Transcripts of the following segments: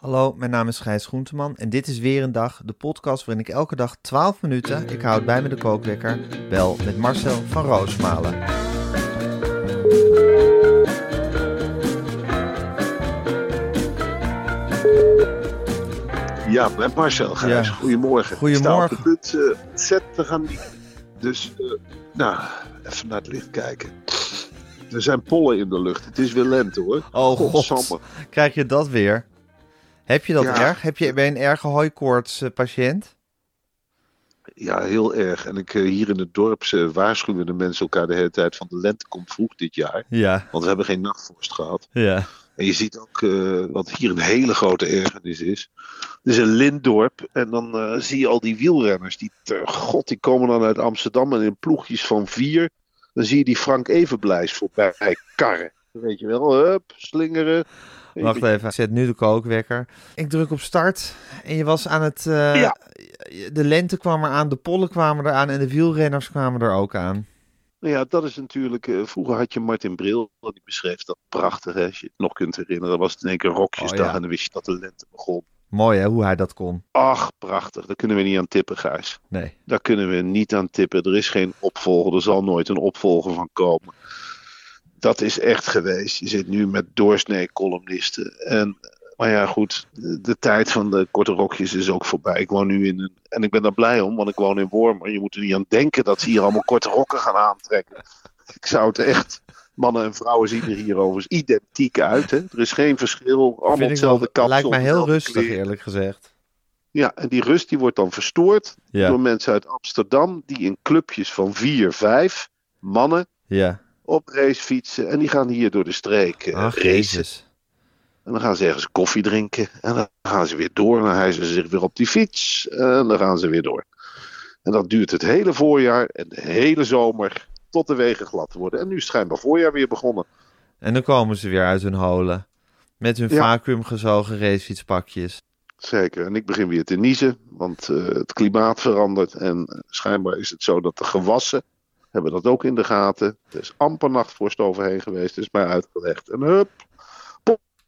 Hallo, mijn naam is Gijs Groenteman en dit is weer een dag, de podcast waarin ik elke dag 12 minuten, ik houd bij me de kookwekker, bel met Marcel van Roosmalen. Ja, met Marcel Gijs. Ja. Goedemorgen. Goedemorgen. Ik punt uh, zet te gaan. Dus, eh, nou, even naar het licht kijken. Er zijn pollen in de lucht. Het is weer lente hoor. Oh god, krijg je dat weer? Heb je dat Ja. erg? Heb je, ben je een erge hooikoorts eh, patiënt? Ja, heel erg. En ik, eh, hier in het dorp waarschuwen de mensen elkaar de hele tijd van de lente komt vroeg dit jaar. Ja, Want we hebben geen nachtvorst gehad. ja. En je ziet ook eh, wat hier een hele grote ergernis is. Is een lintdorp. En dan zie je al die wielrenners. Die, ter- god, die komen dan uit Amsterdam en in ploegjes van vier. Dan zie je die Frank Evenblijs voorbij karren. Weet je wel, hup, slingeren. Wacht even, ik zet nu de kookwekker. Ik druk op start en je was aan het... eh, Ja. De lente kwam eraan, de pollen kwamen eraan en de wielrenners kwamen er ook aan. Nou ja, dat is natuurlijk. eh, vroeger had je Martin Bril. Die beschreef dat prachtig. Hè, als je het nog kunt herinneren. Was het in één keer rokjesdag. Oh, ja. En dan wist je dat de lente begon. Mooi hè, hoe hij dat kon. Ach, prachtig. Daar kunnen we niet aan tippen, Gijs. Nee. Daar kunnen we niet aan tippen. Er is geen opvolger. Er zal nooit een opvolger van komen. Dat is echt geweest. Je zit nu met doorsnee columnisten. En, maar ja, goed. De, de tijd van de korte rokjes is ook voorbij. Ik woon nu in een. En ik ben daar blij om, want ik woon in Wormer. Je moet er niet aan denken dat ze hier allemaal korte rokken gaan aantrekken. Ik zou het echt. Mannen en vrouwen zien er hier overigens identiek uit. Hè? Er is geen verschil. Allemaal hetzelfde kapsel. lijkt mij heel rustig kleren. eerlijk gezegd. Ja, en die rust die wordt dan verstoord Ja, door mensen uit Amsterdam die in clubjes van vier, vijf mannen ja. Op race fietsen. En die gaan hier door de streek eh, Ach, racen. jezus. En dan gaan ze ergens koffie drinken. En dan gaan ze weer door. En dan hijsen ze zich weer op die fiets. En dan gaan ze weer door. En dat duurt het hele voorjaar en de hele zomer tot de wegen glad worden. En nu is schijnbaar voorjaar weer begonnen. En dan komen ze weer uit hun holen. Met hun Ja. vacuümgezogen racefietspakjes. Zeker. En ik begin weer te niezen, want eh, het klimaat verandert. En eh, schijnbaar is het zo dat de gewassen hebben dat ook in de gaten. Er is amper nachtvorst overheen geweest, is mij uitgelegd. En hup,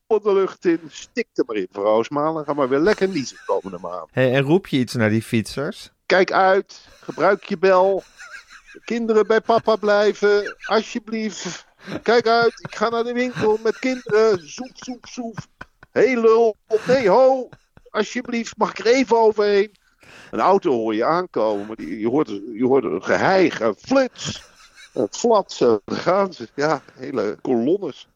pop de lucht in, stik er maar in, vrouw Roosmalen. Ga maar weer lekker niezen komende maand. Hey, en roep je iets naar die fietsers? Kijk uit, gebruik je bel. Kinderen bij papa blijven, alsjeblieft. Kijk uit, ik ga naar de winkel met kinderen. Zoef, zoef, zoef. Hé hey, lul, nee ho, alsjeblieft, mag ik er even overheen? Een auto hoor je aankomen, maar je, hoort, je hoort een geheig, een flits, een. Daar gaan ze, ja, hele kolonnes.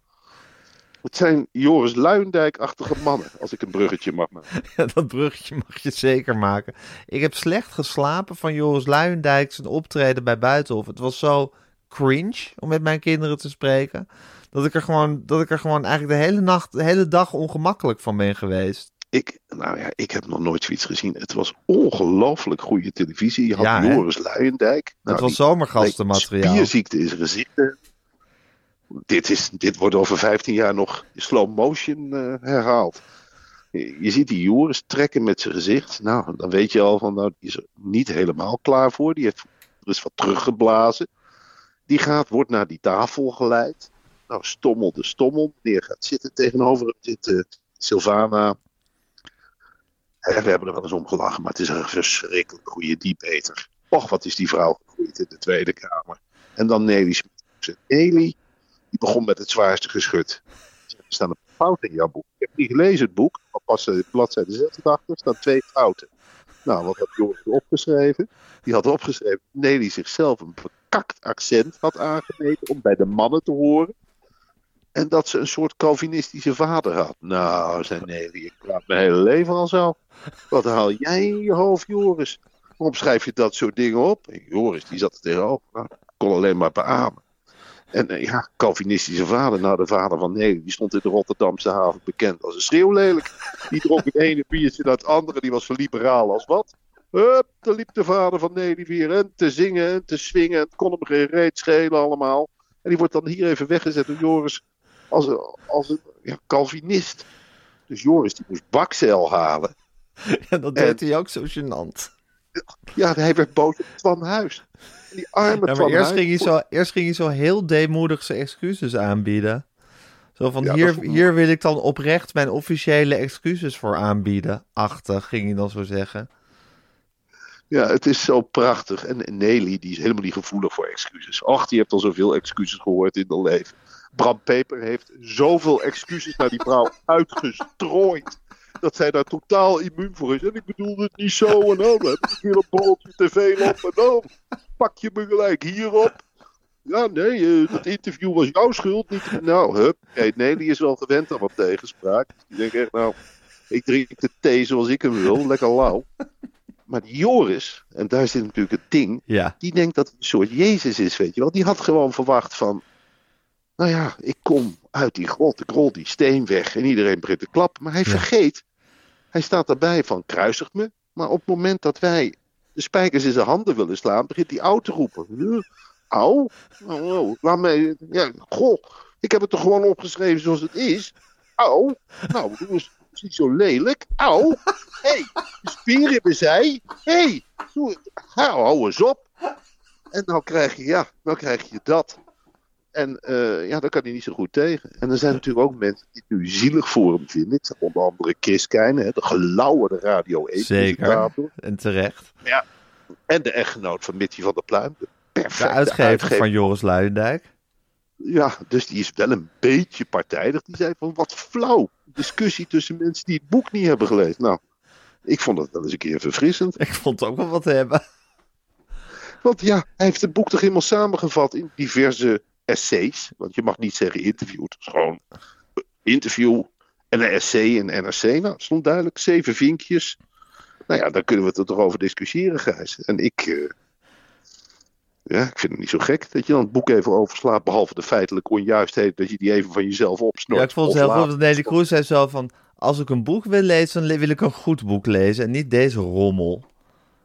Het zijn Joris Luindijk-achtige mannen, als ik een bruggetje mag maken. Ja, dat bruggetje mag je zeker maken. Ik heb slecht geslapen van Joris Luijendijk zijn optreden bij Buitenhof. Het was zo cringe, om met mijn kinderen te spreken, dat ik er gewoon, dat ik er gewoon eigenlijk de hele nacht, de hele dag ongemakkelijk van ben geweest. Ik, nou ja, ik heb nog nooit zoiets gezien. Het was ongelooflijk goede televisie. Je had Ja? Joris Luijendijk. Het Nou, was die zomergastenmateriaal. Spierziekte in zijn gezicht. hè. Dit, is, dit wordt over 15 jaar nog slow motion eh, herhaald. Je, je ziet die Joris trekken met zijn gezicht. Nou, dan weet je al van, nou, die is er niet helemaal klaar voor. Die heeft er is wat teruggeblazen. Die gaat, wordt naar die tafel geleid. Nou, stommel de stommel. Meneer gaat zitten tegenover hem. Zit eh, Sylvana. Hè, we hebben er wel eens om gelachen, maar het is een verschrikkelijk goede debater. Och, wat is die vrouw gegroeid in de Tweede Kamer. En dan Nelly Smit. Nelly, die begon met het zwaarste geschut. staan een fouten in jouw boek. Ik heb niet gelezen het boek, maar pas uh, bladzijde 86 staan twee fouten. Nou, wat had Joris opgeschreven? Die had opgeschreven dat Nelly zichzelf een bekakt accent had aangemeten om bij de mannen te horen. En dat ze een soort Calvinistische vader had. Nou, zei Nelly, ik praat mijn hele leven al zo. Wat haal jij in je hoofd, Joris? Waarom schrijf je dat soort dingen op? Joris, die zat er tegenover. Nou, kon alleen maar beamen. En uh, ja, Calvinistische vader, nou de vader van Nelly, die stond in de Rotterdamse haven bekend als een schreeuwlelijk. Die dronk het ene biertje naar het andere, die was zo liberaal als wat. Hup, daar liep de vader van Nelly weer en te zingen en te swingen. Het kon hem geen reet schelen allemaal. En die wordt dan hier even weggezet door Joris als een, als een ja, Calvinist. Dus Joris die moest bakzeil halen. Ja, dat deed en, hij ook zo gênant. Ja, hij werd boos op Twan Huis. Die arme ja, maar eerst ging, hij zo, eerst ging hij zo heel deemoedig zijn excuses aanbieden. Zo van, ja, hier, hier wil ik dan oprecht mijn officiële excuses voor aanbieden. Achtig, ging hij dan zo zeggen. Ja, het is zo prachtig. En Nelly, die is helemaal niet gevoelig voor excuses. Ach, die heeft al zoveel excuses gehoord in haar leven. Bram Peper heeft zoveel excuses naar die vrouw uitgestrooid. Dat zij daar totaal immuun voor is. En ik bedoel het niet zo. En dan heb ik weer een veel op. En dan pak je me gelijk hierop. Ja, nee, uh, dat interview was jouw schuld. Niet... Nou, hup. Nee, nee, die is wel gewend aan wat tegenspraak. Die denkt echt, nou, ik drink de thee zoals ik hem wil. Lekker lauw. Maar die Joris, en daar zit natuurlijk het ding. Ja. Die denkt dat het een soort Jezus is, weet je wel. Die had gewoon verwacht van... Nou ja, ik kom uit die grot, ik rol die steen weg en iedereen begint te klappen. Maar hij ja. vergeet, hij staat erbij van kruisig me. Maar op het moment dat wij de spijkers in zijn handen willen slaan, begint hij oud te roepen. Auw, oh, oh, laat mij, ja, goh, ik heb het toch gewoon opgeschreven zoals het is. Auw, nou, doe eens niet zo lelijk. Auw, hé, hey, de spieren zij. Hé, hey, hou eens op. En dan krijg je, ja, dan krijg je dat. En uh, ja, daar kan hij niet zo goed tegen. En er zijn natuurlijk ook mensen die het nu zielig voor hem vinden. Ik onder andere Chris Keijnen, de gelauwerde Radio 1 Zeker, en terecht. Ja. En de echtgenoot van Mitty van der Pluim. De, de uitgever, uitgever van Joris Luijendijk. Ja, dus die is wel een beetje partijdig. Die zei van, wat flauw. Discussie tussen mensen die het boek niet hebben gelezen. Nou, ik vond dat wel eens een keer verfrissend. Ik vond het ook wel wat te hebben. Want ja, hij heeft het boek toch helemaal samengevat in diverse essays. Want je mag niet zeggen interview. Het is gewoon interview en een essay en NRC. Nou, stond duidelijk. Zeven vinkjes. Nou ja, daar kunnen we het toch over discussiëren, Gijs. En ik... Uh, ja, ik vind het niet zo gek dat je dan het boek even overslaat. Behalve de feitelijke onjuistheid dat je die even van jezelf opsnort. Ja, ik vond het heel goed. Nelly Kroes zei zo van... Als ik een boek wil lezen, dan wil ik een goed boek lezen. En niet deze rommel.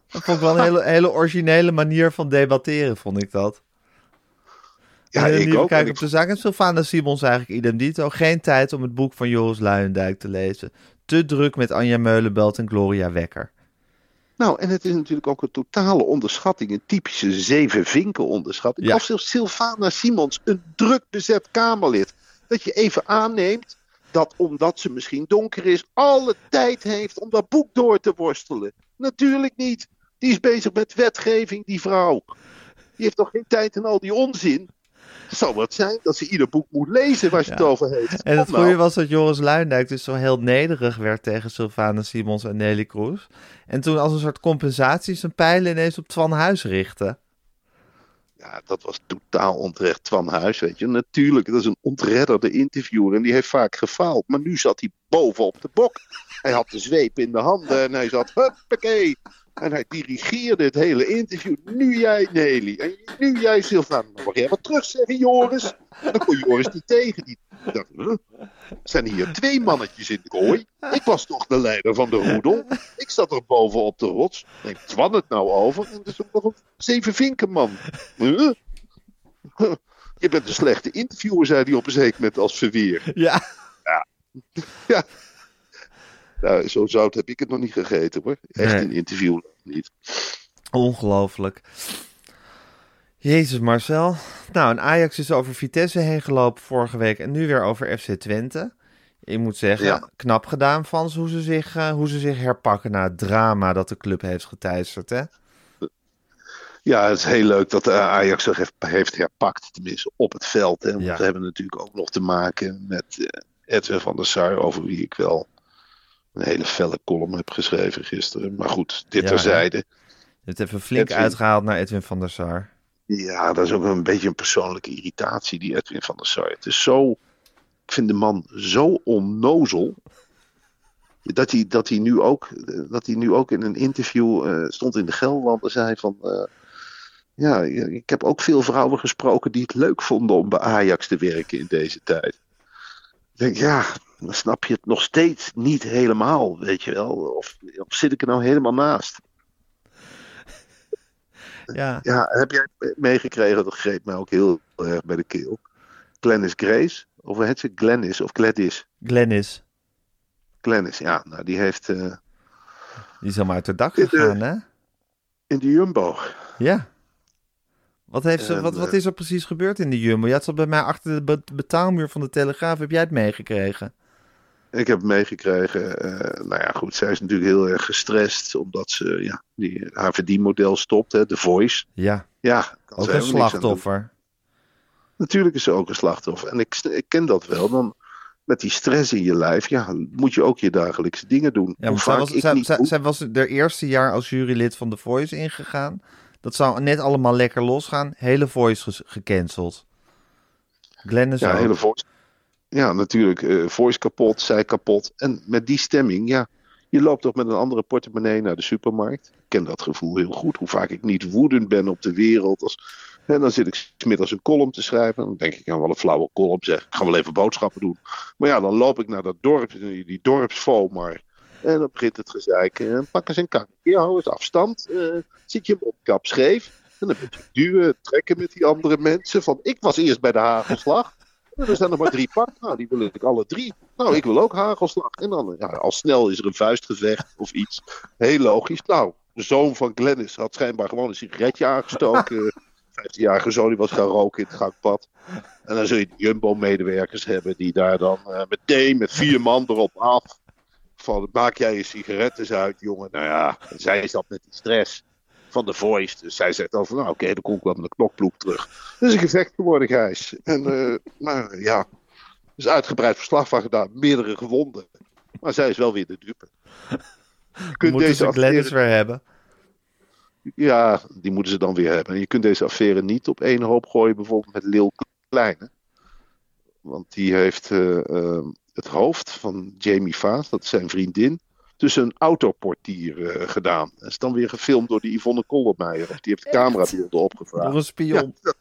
Dat vond ik wel een hele, hele originele manier van debatteren, vond ik dat. Ja, en ik ook. Kijk op de zaak. En Sylvana Simons eigenlijk idem dito. Geen tijd om het boek van Joris Luijendijk te lezen. Te druk met Anja Meulenbelt en Gloria Wekker. Nou, en het is natuurlijk ook een totale onderschatting. Een typische zeven vinken onderschatting. Ja. Of zelfs Sylvana Simons, een druk bezet Kamerlid. Dat je even aanneemt dat omdat ze misschien donker is, alle tijd heeft om dat boek door te worstelen. Natuurlijk niet. Die is bezig met wetgeving, die vrouw. Die heeft toch geen tijd in al die onzin. Zou wat zijn dat ze ieder boek moet lezen waar ze Ja. het over heeft. En het Kom nou. goede was dat Joris Luijendijk dus zo heel nederig werd tegen Sylvana Simons en Nelly Kroes. En toen als een soort compensatie zijn pijlen ineens op Twan Huis richtte. Ja, dat was totaal onterecht. Twan Huis, weet je. Natuurlijk, dat is een ontredderde interviewer en die heeft vaak gefaald. Maar nu zat hij bovenop de bok. Hij had de zweep in de handen en hij zat, huppakee. En hij dirigeerde het hele interview. Nu jij, Nelly. En nu jij, Sylvana. Mag jij wat terug zeggen, Joris? En dan kon Joris niet tegen. Die dacht, huh? zijn hier twee mannetjes in de kooi? Ik was toch de leider van de roedel? Ik zat er boven op de rots. Neemt Twan het nou over? En er is ook nog een zeven vinkenman. Huh? Huh. Je bent een slechte interviewer, zei hij op een zeker moment als verweer. Ja, Ja. Nou, zo zout heb ik het nog niet gegeten hoor. Echt Nee. een interview niet. ongelooflijk. Jezus Marcel. Nou, en Ajax is over Vitesse heen gelopen vorige week en nu weer over FC Twente. Ik moet zeggen, Ja. knap gedaan van ze hoe ze, zich, eh, hoe ze zich herpakken na het drama dat de club heeft geteisterd. Hè? Ja, het is heel leuk dat de Ajax zich heeft, heeft herpakt, tenminste op het veld. Hè. Want Ja. we hebben natuurlijk ook nog te maken met, eh, Edwin van der Sar, over wie ik wel een hele felle column heb geschreven gisteren. Maar goed, dit Ja, terzijde. Je hebt even flink Edwin. uitgehaald naar Edwin van der Sar. Ja, dat is ook een beetje een persoonlijke irritatie, die Edwin van der Sar. Het is zo, ik vind de man zo onnozel. Dat hij, dat hij, nu, ook, dat hij nu ook in een interview eh, stond in de Gelderland en zei van... eh, ja, ik heb ook veel vrouwen gesproken die het leuk vonden om bij Ajax te werken in deze tijd. Ik denk, ja, dan snap je het nog steeds niet helemaal, weet je wel. Of, of zit ik er nou helemaal naast? Ja, Ja, heb jij meegekregen, dat greep mij ook heel erg bij de keel. Glennis Grace, of heet ze Glennis of Gladys? Glennis. Glennis, ja, nou die heeft eh, Die is helemaal uit het dak gegaan, hè? in de Jumbo. Ja. Wat, heeft ze, En, wat, wat eh, is er precies gebeurd in de Jumbo? Ja, het zat bij mij achter de be- betaalmuur van de Telegraaf. Heb jij het meegekregen? Ik heb meegekregen, eh, nou ja goed, zij is natuurlijk heel erg gestrest omdat ze ja, die, haar verdienmodel stopt, hè, The Voice. Ja, Ja, ook een slachtoffer. Natuurlijk is ze ook een slachtoffer. En ik, ik ken dat wel. Dan met die stress in je lijf, ja, moet je ook je dagelijkse dingen doen. Ja, want zij was, ik zij, niet zij, doe. zij was haar eerste jaar als jurylid van The Voice ingegaan. Dat zou net allemaal lekker losgaan. Hele Voice gecanceld. Glennis Ja, ook. hele voice. Ja, natuurlijk. eh, voice kapot, zij kapot. En met die stemming, ja. Je loopt toch met een andere portemonnee naar de supermarkt. Ik ken dat gevoel heel goed. Hoe vaak ik niet woedend ben op de wereld. Als, en dan zit ik smiddags een column te schrijven. Dan denk ik, ja, wel een flauwe column zeg. Ik ga wel even boodschappen doen. Maar ja, dan loop ik naar dat dorp, die dorpsfomar. En dan begint het gezeik. En pak eens een kakje, hou eens afstand. eh, zit je mondkap scheef. En dan moet je duwen, trekken met die andere mensen. Van, ik was eerst bij de hagelslag. Er zijn nog maar drie pakken. Nou, die wil ik alle drie. Nou, ik wil ook hagelslag. En dan, ja, al snel is er een vuistgevecht of iets. Heel logisch. Nou, de zoon van Glennis had schijnbaar gewoon een sigaretje aangestoken. 15-jarige zoon die was gaan roken in het gangpad. En dan zul je Jumbo-medewerkers hebben die daar dan eh, meteen met vier man erop af. Van, maak jij je sigaretten uit, jongen? Nou ja, zij zat met die stress van de voice. Dus zij zegt dan van, nou oké, dan kom ik wel met een knokploeg terug. Het is een gevecht geworden, Gijs. En eh, maar ja, er is uitgebreid verslag van gedaan. Meerdere gewonden. Maar zij is wel weer de dupe. Je kunt Moeten deze ze weer hebben? ja, die moeten ze dan weer hebben. En je kunt deze affaire niet op één hoop gooien, bijvoorbeeld met Lil Kleine. Want die heeft eh, eh, het hoofd van Jamie Vaas, dat is zijn vriendin, tussen een autoportier eh, gedaan. Dat is dan weer gefilmd door die Yvonne Koldermeijer. Of die heeft de camerabeelden opgevraagd. Door een spion.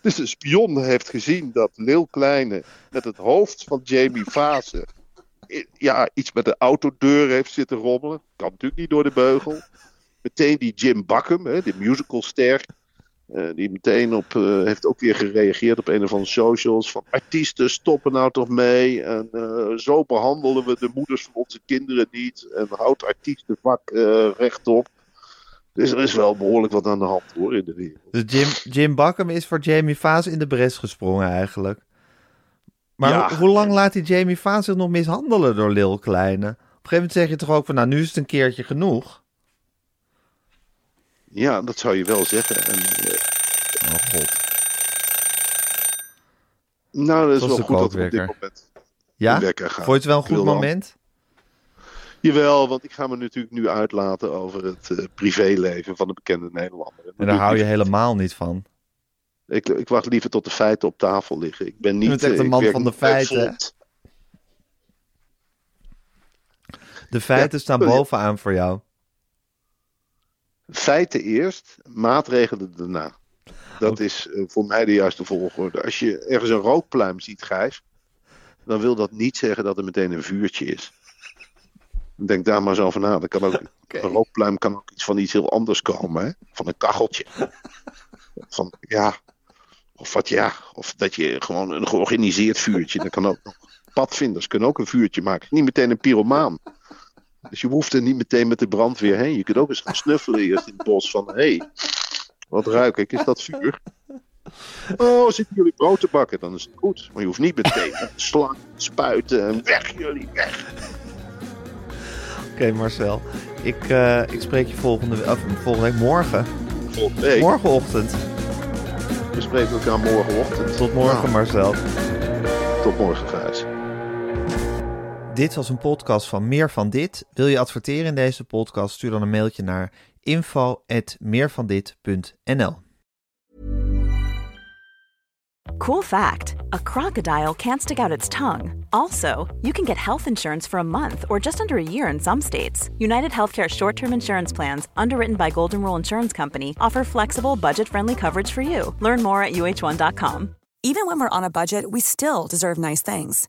Dus de spion heeft gezien dat Lil Kleine met het hoofd van Jamie Vase ja, iets met de autodeur heeft zitten rommelen. Kan natuurlijk niet door de beugel. Meteen die Jim Buckham, hè, die musicalster. Eh, die meteen op, eh, heeft ook weer gereageerd op een of andere socials. Van artiesten stoppen nou toch mee. En eh, zo behandelen we de moeders van onze kinderen niet. En houdt artiestenvak rechtop. Dus er is wel behoorlijk wat aan de hand hoor in de wereld. Dus Jim, Jim Buckham is voor Jamie Vaas in de bres gesprongen eigenlijk. Maar Ja. ho- hoe lang laat die Jamie Vaas zich nog mishandelen door Lil Kleine? Op een gegeven moment zeg je toch ook van, nou nu is het een keertje genoeg. Ja, dat zou je wel zeggen. En, eh, Oh god. nou, dat is wel goed dat we op dit moment Ja? wekker. Vond je het wel een goed moment? Jawel, want ik ga me natuurlijk nu uitlaten over het eh, privéleven van de bekende Nederlander. En daar hou je helemaal niet van. Ik, ik wacht liever tot de feiten op tafel liggen. Ik ben niet. bent echt eh, een man van de feiten. De feiten staan je- bovenaan voor jou. Feiten eerst, maatregelen daarna. Dat is eh, voor mij de juiste volgorde. Als je ergens een rookpluim ziet, Gijs, dan wil dat niet zeggen dat er meteen een vuurtje is. Denk daar maar eens over na. Dat kan ook, Een rookpluim kan ook iets van iets heel anders komen. Hè? Van een kacheltje. Van ja. Of wat ja. Of dat je gewoon een georganiseerd vuurtje. Dat kan ook nog. Padvinders kunnen ook een vuurtje maken. Niet meteen een pyromaan. Dus je hoeft er niet meteen met de brandweer heen. Je kunt ook eens gaan snuffelen eerst in het bos. Van hé, hey, wat ruik ik? Is dat vuur? Oh, zitten jullie brood te bakken? Dan is het goed. Maar je hoeft niet meteen te spuiten. En weg jullie, weg. Oké Marcel, ik, eh, ik spreek je volgende, of, volgende week morgen. Volgende week. Morgenochtend. We spreken elkaar morgenochtend. Tot morgen Nou, Marcel. tot morgen, Gijs. Dit was een podcast van Meer van Dit. Wil je adverteren in deze podcast? Stuur dan een mailtje naar info@meervandit.nl. Cool fact a crocodile can't stick out its tongue. Also, you can get health insurance for a month or just under a year in some states. United Healthcare short term insurance plans, underwritten by Golden Rule Insurance Company, offer flexible, budget friendly coverage for you. Learn more at uh1.com. Even when we're on a budget, we still deserve nice things.